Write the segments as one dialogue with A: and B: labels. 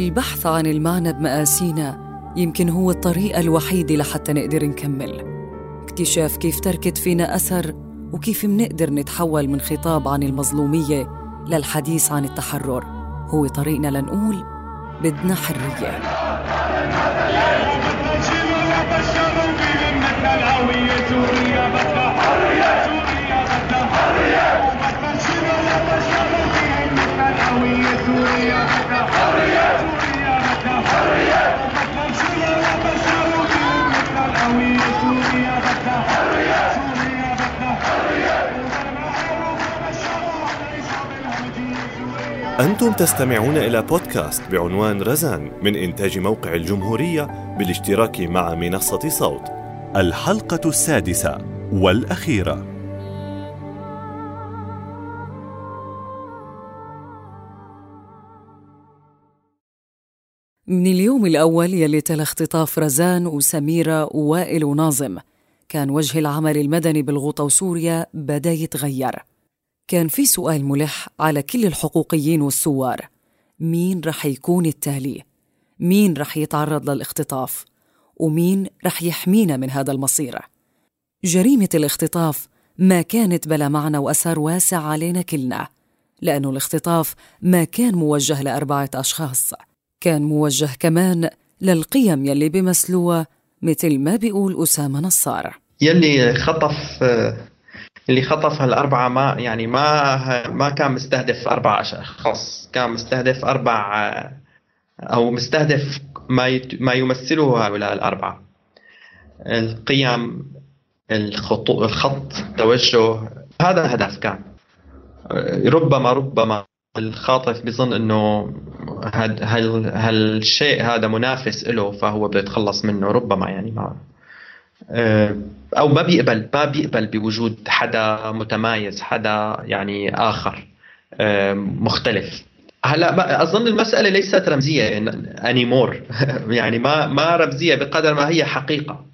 A: البحث عن المعنى بمآسينا يمكن هو الطريقة الوحيدة لحتى نقدر نكمل. اكتشاف كيف تركت فينا أثر وكيف منقدر نتحول من خطاب عن المظلومية للحديث عن التحرر. هو طريقنا لنقول بدنا حرية.
B: أنتم تستمعون إلى بودكاست بعنوان رزان من إنتاج موقع الجمهورية بالاشتراك مع منصة صوت. الحلقة السادسة والأخيرة.
A: من اليوم الأول يلي تلا اختطاف رزان وسميرة ووائل وناظم كان وجه العمل المدني بالغوطة وسوريا بدا يتغير كان في سؤال ملح على كل الحقوقيين والثوار مين رح يكون التالي؟ مين رح يتعرض للاختطاف؟ ومين رح يحمينا من هذا المصير؟ جريمة الاختطاف ما كانت بلا معنى وأثر واسع علينا كلنا لأنه الاختطاف ما كان موجه لأربعة أشخاص كان موجه كمان للقيم يلي بمثلوها مثل ما بيقول أسامة نصار
C: يلي خطف اللي خطف هالأربعة ما يعني ما ما كان مستهدف أربع أشخاص كان مستهدف أربع أو مستهدف ما ما يمثله هؤلاء الأربعة. القيم الخطو الخط توجه هذا الهدف كان. ربما ربما الخاطف بظن إنه هالشيء هذا منافس له فهو بده يتخلص منه ربما يعني ما أو ما بيقبل ما بيقبل بوجود حدا متمايز حدا يعني آخر آه، مختلف. هلا أظن المسألة ليست رمزية انيمور يعني ما ما رمزية بقدر ما هي حقيقة.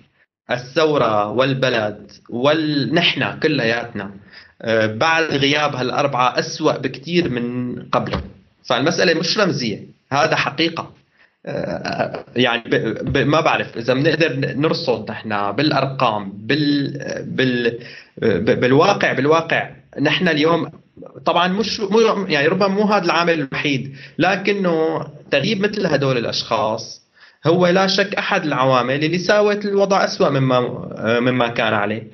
C: الثورة والبلد ونحن كلياتنا آه، بعد غياب هالأربعة أسوأ بكثير من قبله فالمسألة مش رمزية هذا حقيقة. آه، يعني ب... ب... ما بعرف إذا بنقدر نرصد نحن بالأرقام بال... بال... بالواقع بالواقع. نحن اليوم طبعا مش مو يعني ربما مو هذا العامل الوحيد لكنه تغييب مثل هدول الأشخاص هو لا شك أحد العوامل اللي ساوت الوضع اسوء مما مما كان عليه.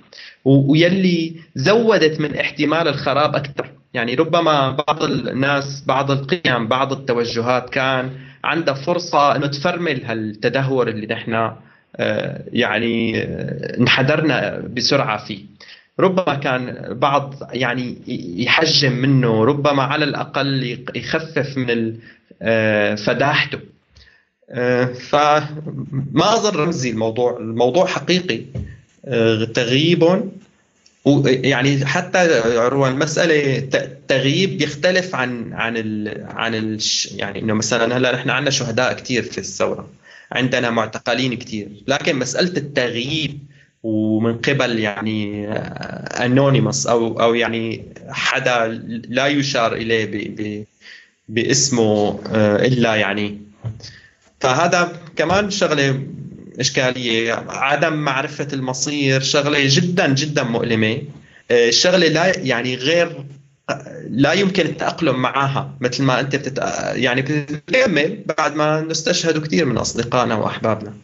C: ويلي زودت من احتمال الخراب أكثر. يعني ربما بعض الناس بعض القيم بعض التوجهات كان عندها فرصة إنه تفرمل هالتدهور اللي نحن آه، يعني آه، انحدرنا بسرعة فيه. ربما كان بعض يعني يحجم منه ربما على الأقل يخفف من آه، فداحته. فما أظن رمزي الموضوع. الموضوع حقيقي. تغييب ويعني حتى عروة المسألة تغييب بيختلف عن عن ال عن ال يعني إنه مثلا هلأ نحن عندنا شهداء كثير في الثورة عندنا معتقلين كثير لكن مسألة التغييب ومن قبل يعني انونيموس أو أو يعني حدا لا يشار إليه ب ب باسمه آه، إلا يعني. فهذا كمان شغلة إشكالية. عدم معرفة المصير شغلة جدا جدا مؤلمة. آه، شغلة لا يعني غير لا يمكن التأقلم معها مثل ما أنت بتت... يعني بتكمل بعد ما نستشهد كثير من أصدقائنا وأحبابنا.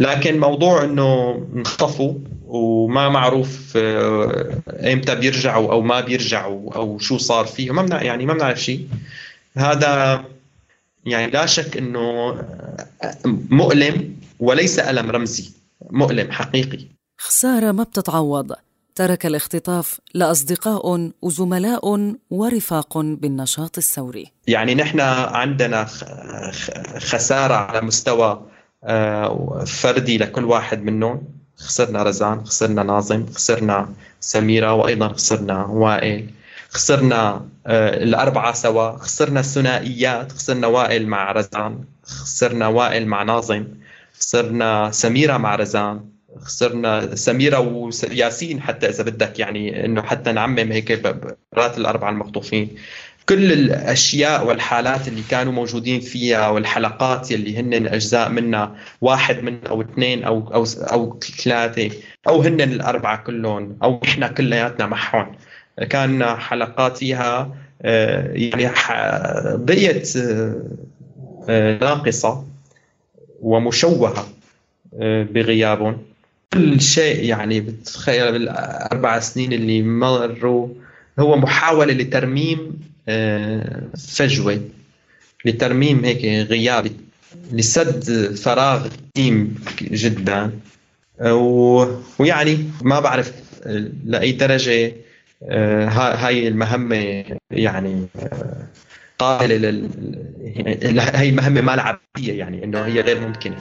C: لكن موضوع إنه انخطفوا وما معروف آه، إمتى بيرجعوا أو ما بيرجعوا أو شو صار فيهم ما يعني ما بنعرف شيء. هذا يعني لا شك إنه مؤلم وليس ألم رمزي مؤلم حقيقي.
A: خسارة ما بتتعوض. ترك الاختطاف لأصدقاء وزملاء ورفاق بالنشاط الثوري.
C: يعني نحن عندنا خسارة على مستوى آه، فردي لكل واحد منهم. خسرنا رزان خسرنا ناظم خسرنا سميرة وأيضا خسرنا وائل. خسرنا آه، الأربعة سوا خسرنا الثنائيات خسرنا وائل مع رزان خسرنا وائل مع ناظم خسرنا سميرة مع رزان خسرنا سميرة وياسين حتى إذا بدك يعني إنه حتى نعمم هيك برات الأربعة المخطوفين. كل الأشياء والحالات اللي كانوا موجودين فيها والحلقات اللي هن اجزاء منها واحد من أو اثنين أو أو أو ثلاثة أو هن الأربعة كلهم أو إحنا كلياتنا معهم. كان حلقات فيها آه، يعني بقيت آه، ناقصة ومشوهة بغيابهم. كل شيء يعني بتخيل بالأربع سنين اللي مروا هو محاولة لترميم آه، فجوة لترميم هيك غياب لسد فراغ قديم جدا. ويعني ما بعرف لأي درجة آه، هاي المهمة يعني آه، قابله لل هي المهمة ما لعبيه يعني إنه هي غير ممكنة.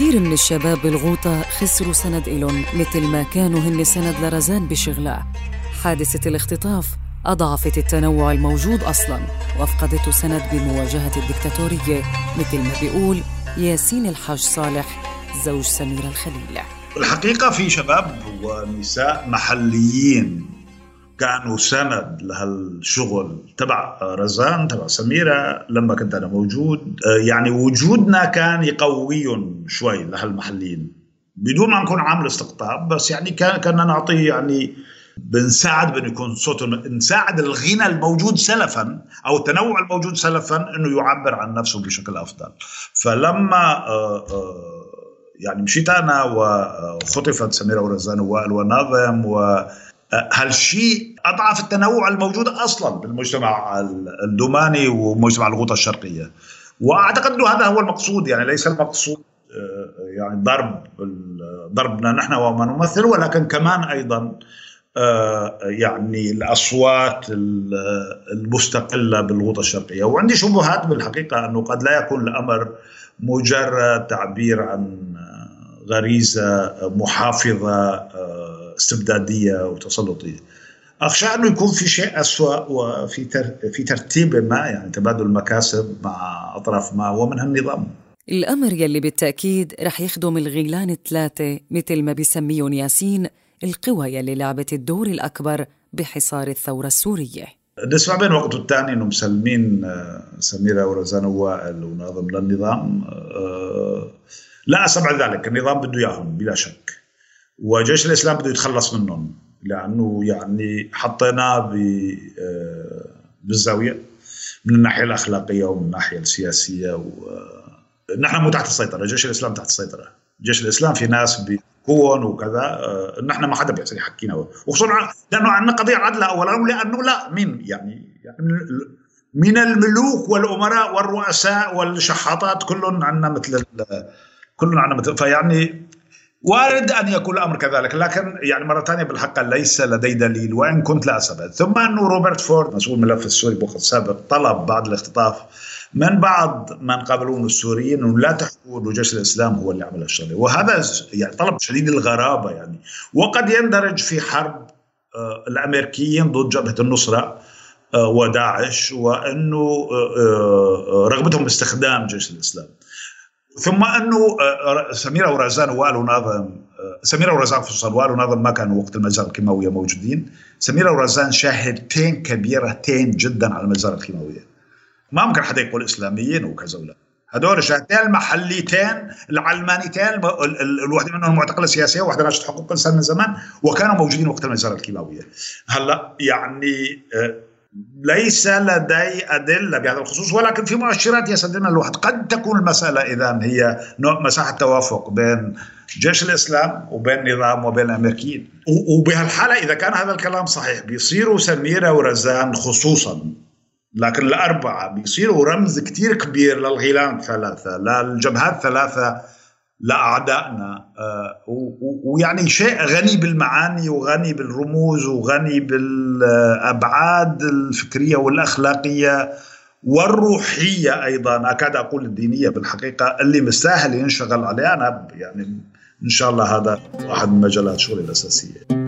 A: كثير من الشباب بالغوطة خسروا سند إلهم مثل ما كانوا هن سند لرزان بشغلها حادثة الاختطاف أضعفت التنوع الموجود أصلاً وأفقدته سند بمواجهة الدكتاتورية مثل ما بيقول ياسين الحاج صالح زوج سميرة الخليل.
D: الحقيقة في شباب ونساء محليين. كانوا سند لهالشغل تبع رزان تبع سميرة لما كنت أنا موجود. يعني وجودنا كان يقويهم شوي لهالمحليين. بدون ما نكون عامل استقطاب بس يعني كان كنا نعطي يعني بنساعد بانه يكون صوته نساعد الغنى الموجود سلفا أو التنوع الموجود سلفا إنه يعبر عن نفسه بشكل أفضل. فلما آه، آه، يعني مشيت أنا وخطفت سميرة ورزان ووائل وناظم و هالشيء أضعف التنوع الموجود أصلا بالمجتمع الدوماني ومجتمع الغوطة الشرقية؟ وأعتقد إنه هذا هو المقصود يعني ليس المقصود آه، يعني ضرب ضربنا نحن وما نمثل ولكن كمان أيضا آه، يعني الأصوات المستقلة بالغوطة الشرقية. وعندي شبهات بالحقيقة أنه قد لا يكون الأمر مجرد تعبير عن غريزة محافظة استبدادية وتسلطية. أخشى أنه يكون في شيء اسوء وفي في ترتيب ما يعني تبادل المكاسب مع أطراف ما ومنها النظام
A: الأمر يلي بالتأكيد رح يخدم الغيلان الثلاثة مثل ما بيسميهم ياسين القوى يلي لعبت الدور الأكبر بحصار الثورة السورية.
D: نسمع بين وقت والثاني إنه مسلمين آه، سميره ورزان ووائل وناظم للنظام آه، لا استبعد ذلك. النظام بده إياهم بلا شك. وجيش الإسلام بده يتخلص منهم لأنه يعني حطيناه آه، بالزاوية من الناحية الأخلاقية ومن الناحية السياسية و آه، نحن مو تحت السيطرة جيش الإسلام تحت السيطرة. جيش الإسلام في ناس بكون وكذا آه، نحن ما حدا بيقدر يحكينا وخصوصا لأنه عندنا قضية عدل اولا ولأنه لا مين؟ يعني, يعني من الملوك والأمراء والرؤساء والشحاطات كلهم عندنا مثل كلهم عندنا مثل فيعني وارد أن يكون الأمر كذلك لكن يعني مرة ثانية بالحق ليس لدي دليل وإن كنت لا أستبعد. ثم انه روبرت فورد مسؤول الملف السوري بوقت سابق طلب بعد الاختطاف من بعض من قابلون السوريين انه لا تحكوا انه جيش الإسلام هو اللي عمل الشغله وهذا يعني طلب شديد الغرابة يعني. وقد يندرج في حرب آه، الأمريكيين ضد جبهة النصرة آه، وداعش وأنه آه، رغبتهم باستخدام جيش الإسلام. ثم أنه آه، سميره ورزان ووائل وناظم آه، سميره ورزان خصوصا وائل وناظم ما كانوا وقت المجزره الكيماوية موجودين. سميره ورزان شاهدتين كبيرتين جدا على المجزره الكيماوية. ما ممكن حدا يقول إسلاميين وكذا ولا. هدول شهادتين المحليتين العلمانيتين الواحدة منهم معتقلة سياسية وواحدة ناشطة حقوق إنسان من زمان وكانوا موجودين وقت المجزرة الكيماوية. هلأ يعني آه، ليس لدي أدلة بهذا الخصوص ولكن في مؤشرات يستدلنا الواحد. قد تكون المسألة إذا هي نوع مساحة توافق بين جيش الإسلام وبين النظام وبين الأمريكيين. وبهالحالة إذا كان هذا الكلام صحيح بيصيروا سميرة ورزان خصوصا. لكن الأربعة بيصيروا رمز كتير كبير للغيلان الثلاثة للجبهات الثلاثة لأعدائنا آه، ويعني شيء غني بالمعاني وغني بالرموز وغني بالأبعاد الفكرية والأخلاقية والروحية أيضا. أكاد أقول الدينية بالحقيقة اللي مستاهل ينشغل عليه. أنا يعني إن شاء الله هذا واحد من مجالات شغلي الأساسية.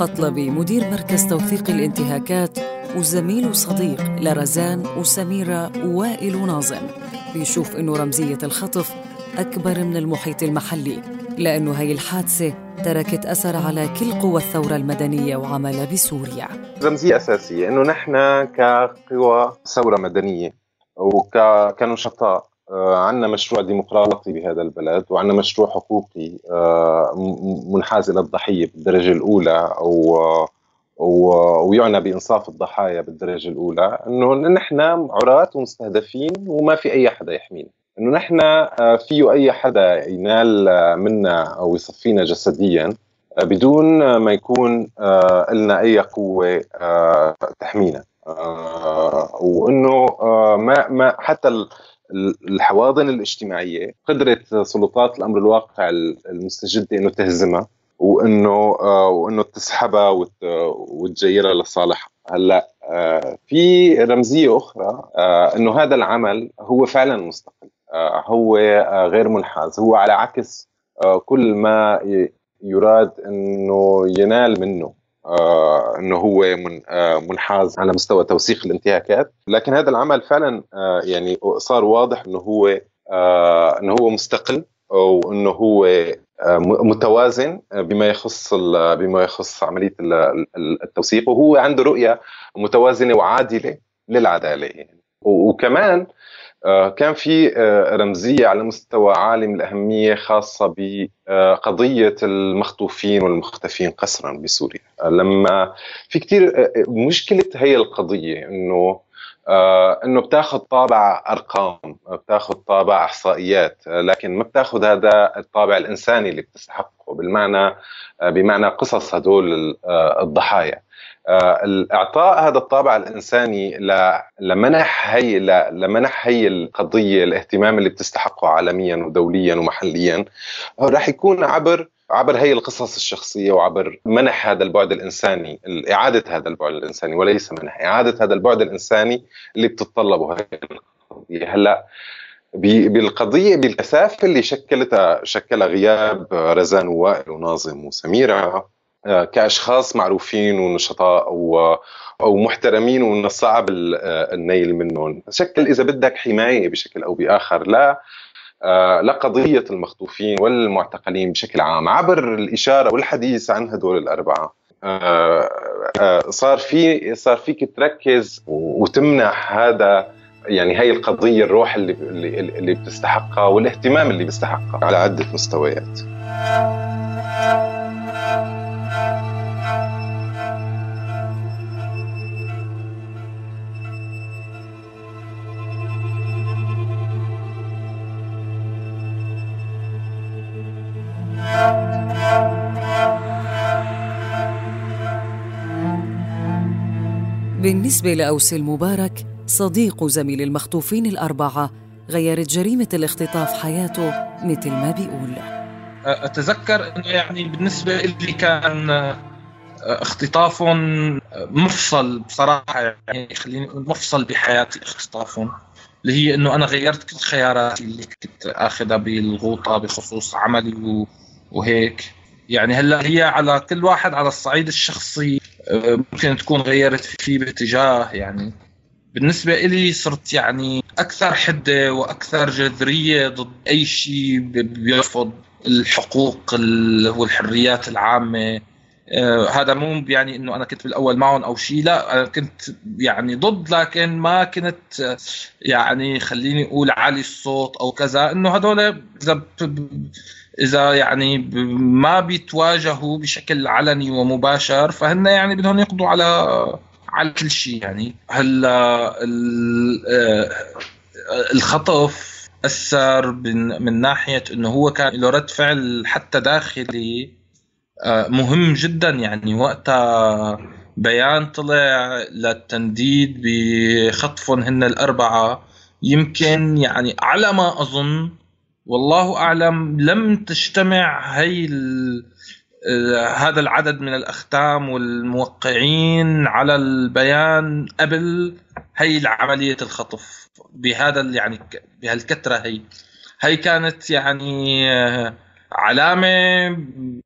A: المطلبي مدير مركز توثيق الانتهاكات وزميل وصديق لرزان وسميرة ووائل وناظم بيشوف إنه رمزية الخطف أكبر من المحيط المحلي لأنه هاي الحادثة تركت أثر على كل قوى الثورة المدنية وعملها بسوريا.
E: رمزية أساسية إنه نحن كقوى ثورة مدنية وكنشطاء عندنا مشروع ديمقراطي بهذا البلد وعندنا مشروع حقوقي آه، منحاز إلى الضحية بالدرجة الأولى ويعنى بإنصاف الضحايا بالدرجة الأولى إنه نحن عراة ومستهدفين وما في أي حدا يحمينا. إنه نحن آه، فيه أي حدا ينال منا أو يصفينا جسديا بدون ما يكون لنا أي قوة تحمينا. وإنه ما ما حتى الحواضن الاجتماعية قدرت سلطات الأمر الواقع المستجدة إنه تهزمها وإنه آه، وإنه تسحبها وتجيرها لصالحها. هلأ آه، في رمزية أخرى آه، إنه هذا العمل هو فعلا مستقل. هو غير منحاز. هو على عكس كل ما يراد إنه ينال منه آه إنه هو من آه منحاز على مستوى توثيق الانتهاكات. لكن هذا العمل فعلا آه يعني صار واضح إنه هو آه إنه هو مستقل وانه هو آه متوازن بما يخص بما يخص عملية التوثيق. وهو عنده رؤية متوازنة وعادلة للعدالة يعني. وكمان آه، كان في آه، رمزية على مستوى عالم الأهمية خاصة بقضية المخطوفين والمختفين قسرا بسوريا. لما في كثير آه، مشكلة هي القضية إنه إنه بتاخذ طابع أرقام بتاخذ طابع إحصائيات لكن ما بتاخذ هذا الطابع الإنساني اللي بتستحقه بالمعنى بمعنى قصص هدول الضحايا آه، اعطاء هذا الطابع الإنساني لمنح هي لمنح هي القضية الاهتمام اللي بتستحقه عالميا ودوليا ومحليا. راح يكون عبر عبر هي القصص الشخصية وعبر منح هذا البعد الإنساني إعادة هذا البعد الإنساني وليس منح إعادة هذا البعد الإنساني اللي بتتطلبه هي القضية. هلأ بالقضية بالكثافة اللي شكلتها شكلها غياب رزان ووائل وناظم وسميرة آه، كأشخاص معروفين ونشطاء أو محترمين ومن الصعب آه، النيل منهم. شكل إذا بدك حماية بشكل أو بآخر لا آه، لقضيه المخطوفين والمعتقلين بشكل عام. عبر الإشارة والحديث عن هدول الأربعة صار في صار فيك تركز وتمنح هذا يعني هي القضية الروح اللي اللي بتستحقها والاهتمام اللي بيستحقها على عدة مستويات.
A: بالنسبة لأوس المبارك صديق وزميل المخطوفين الأربعة غيرت جريمة الاختطاف حياته مثل ما بيقول.
F: أتذكر أنه يعني بالنسبة لي كان آه، اختطافهم مفصل بصراحة يعني خليني أقول مفصل بحياتي اختطافهم اللي هي إنه أنا غيرت كل خياراتي اللي كنت آخذها بالغوطة بخصوص عملي وهيك. يعني هلأ هي على كل واحد على الصعيد الشخصي. ممكن تكون غيرت فيه باتجاه يعني بالنسبة إلي صرت يعني أكثر حدة وأكثر جذرية ضد أي شيء بيرفض الحقوق والحريات العامة. آه هذا مو يعني إنه أنا كنت بالأول معهم أو شيء لا أنا كنت يعني ضد لكن ما كنت يعني خليني أقول عالي الصوت أو كذا. إنه هذول إذا إذا يعني ما بيتواجهوا بشكل علني ومباشر فهن يعني بدهم يقضوا على على كل شيء يعني. هلا آه، الخطف أثر من ناحية إنه هو كان له رد فعل حتى داخلي آه، مهم جدا يعني. وقتها بيان طلع للتنديد بخطفهم هن الأربعة. يمكن يعني على ما أظن والله أعلم لم تجتمع هي هذا العدد من الأختام والموقعين على البيان قبل هي عملية الخطف. بهذا يعني بهالكتره هي. هي كانت يعني علامة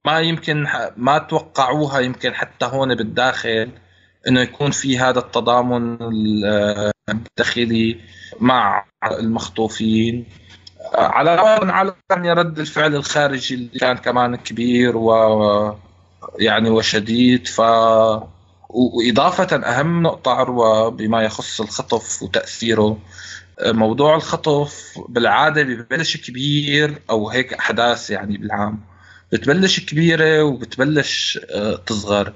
F: ما يمكن ما توقعوها يمكن حتى هون بالداخل إنه يكون في هذا التضامن الداخلي مع المخطوفين. على على يعني رد الفعل الخارجي اللي كان كمان كبير و يعني وشديد ف وإضافة أهم نقطة عروة بما يخص الخطف وتأثيره موضوع الخطف بالعادة ببلش كبير أو هيك أحداث يعني بالعام. بتبلش كبيرة وبتبلش آه، تصغر.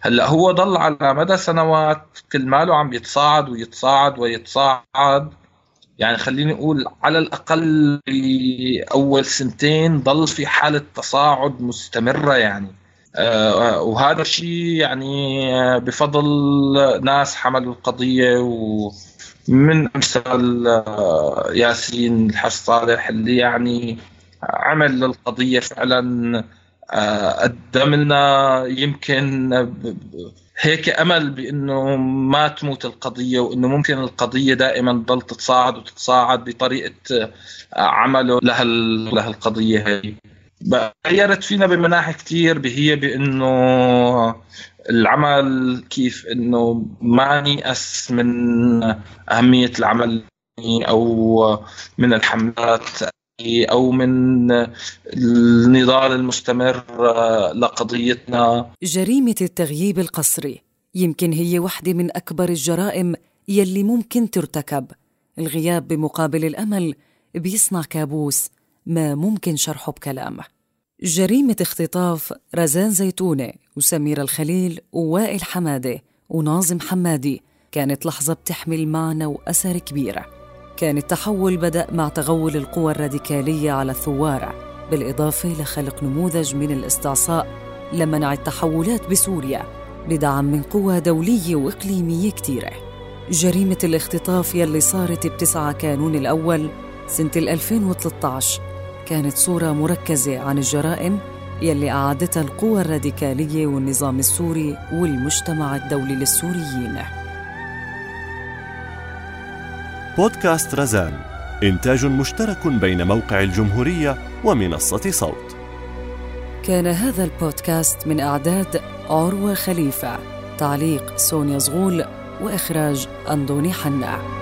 F: هلأ هو ضل على مدى سنوات كل ماله عم يتصاعد ويتصاعد ويتصاعد. يعني خليني أقول على الأقل اول سنتين ضل في حالة تصاعد مستمرة يعني. آه، وهذا الشيء يعني بفضل ناس حملوا القضية ومن أمثال آه، ياسين الحاج صالح اللي يعني عمل للقضيه فعلا آه، قدم لنا يمكن هيك أمل بأنه ما تموت القضية وأنه ممكن القضية دائما تضل تتصاعد وتتصاعد بطريقة عمله لهال لهالقضية هي. غيرت فينا بمناحي كثير هي بأنه العمل كيف أنه ما نيأس من أهمية العمل أو من الحملات أو من النضال المستمر لقضيتنا.
A: جريمة التغييب القسري يمكن هي واحدة من أكبر الجرائم يلي ممكن ترتكب. الغياب بمقابل الأمل بيصنع كابوس ما ممكن شرحه بكلام جريمة اختطاف رزان زيتونة وسمير الخليل ووائل حمادة وناظم حمادي كانت لحظة بتحمل معنى وأثر كبير كان التحول بدأ مع تغول القوى الراديكالية على الثوار بالإضافة لخلق نموذج من الاستعصاء لمنع التحولات بسوريا بدعم من قوى دولية وإقليمية كتيرة جريمة الاختطاف يلي صارت بتسعة كانون الأول سنة 2013 كانت صورة مركزة عن الجرائم يلي أعادتها القوى الراديكالية والنظام السوري والمجتمع الدولي للسوريين.
B: بودكاست رزان. إنتاج مشترك بين موقع الجمهورية ومنصة صوت.
A: كان هذا البودكاست من إعداد عروة خليفة. تعليق سونيا زغول وإخراج أندوني حنا